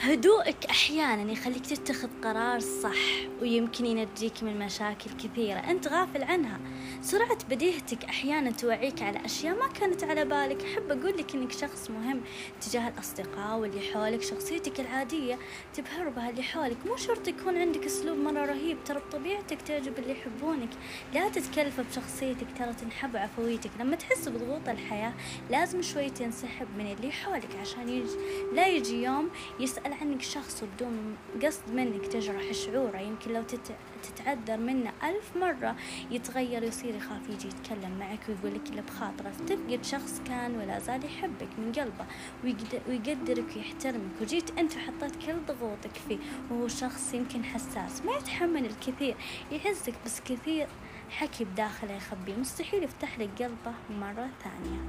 هدوءك أحيانا يخليك تتخذ قرار صح ويمكن ينجيك من مشاكل كثيرة. أنت غافل عنها. سرعة بديهتك أحيانا توعيك على أشياء ما كانت على بالك. أحب أقول لك إنك شخص مهم تجاه الأصدقاء واللي حولك شخصيتك العادية تبهر بها اللي حولك. مو شرط يكون عندك أسلوب مرة رهيب ترى بطبيعتك تعجب اللي يحبونك. لا تتكلف بشخصيتك ترى تنحب عفويتك. لما تحس بضغوط الحياة لازم شوي تنسحب من اللي حولك عشان يجي لا يجي يوم يسأل عنك شخص بدون قصد منك تجرح شعوره يمكن لو تتعذر منه ألف مرة يتغير يصير يخاف يجي يتكلم معك ويقول لك اللي بخاطره تفقد شخص كان ولا زال يحبك من قلبه ويقدرك ويحترمك. وجيت أنت وحطيت كل ضغوطك فيه وهو شخص يمكن حساس. ما يتحمل الكثير يعزك بس كثير. حكي بداخله يخبيه. مستحيل يفتح لك قلبه مرة ثانية.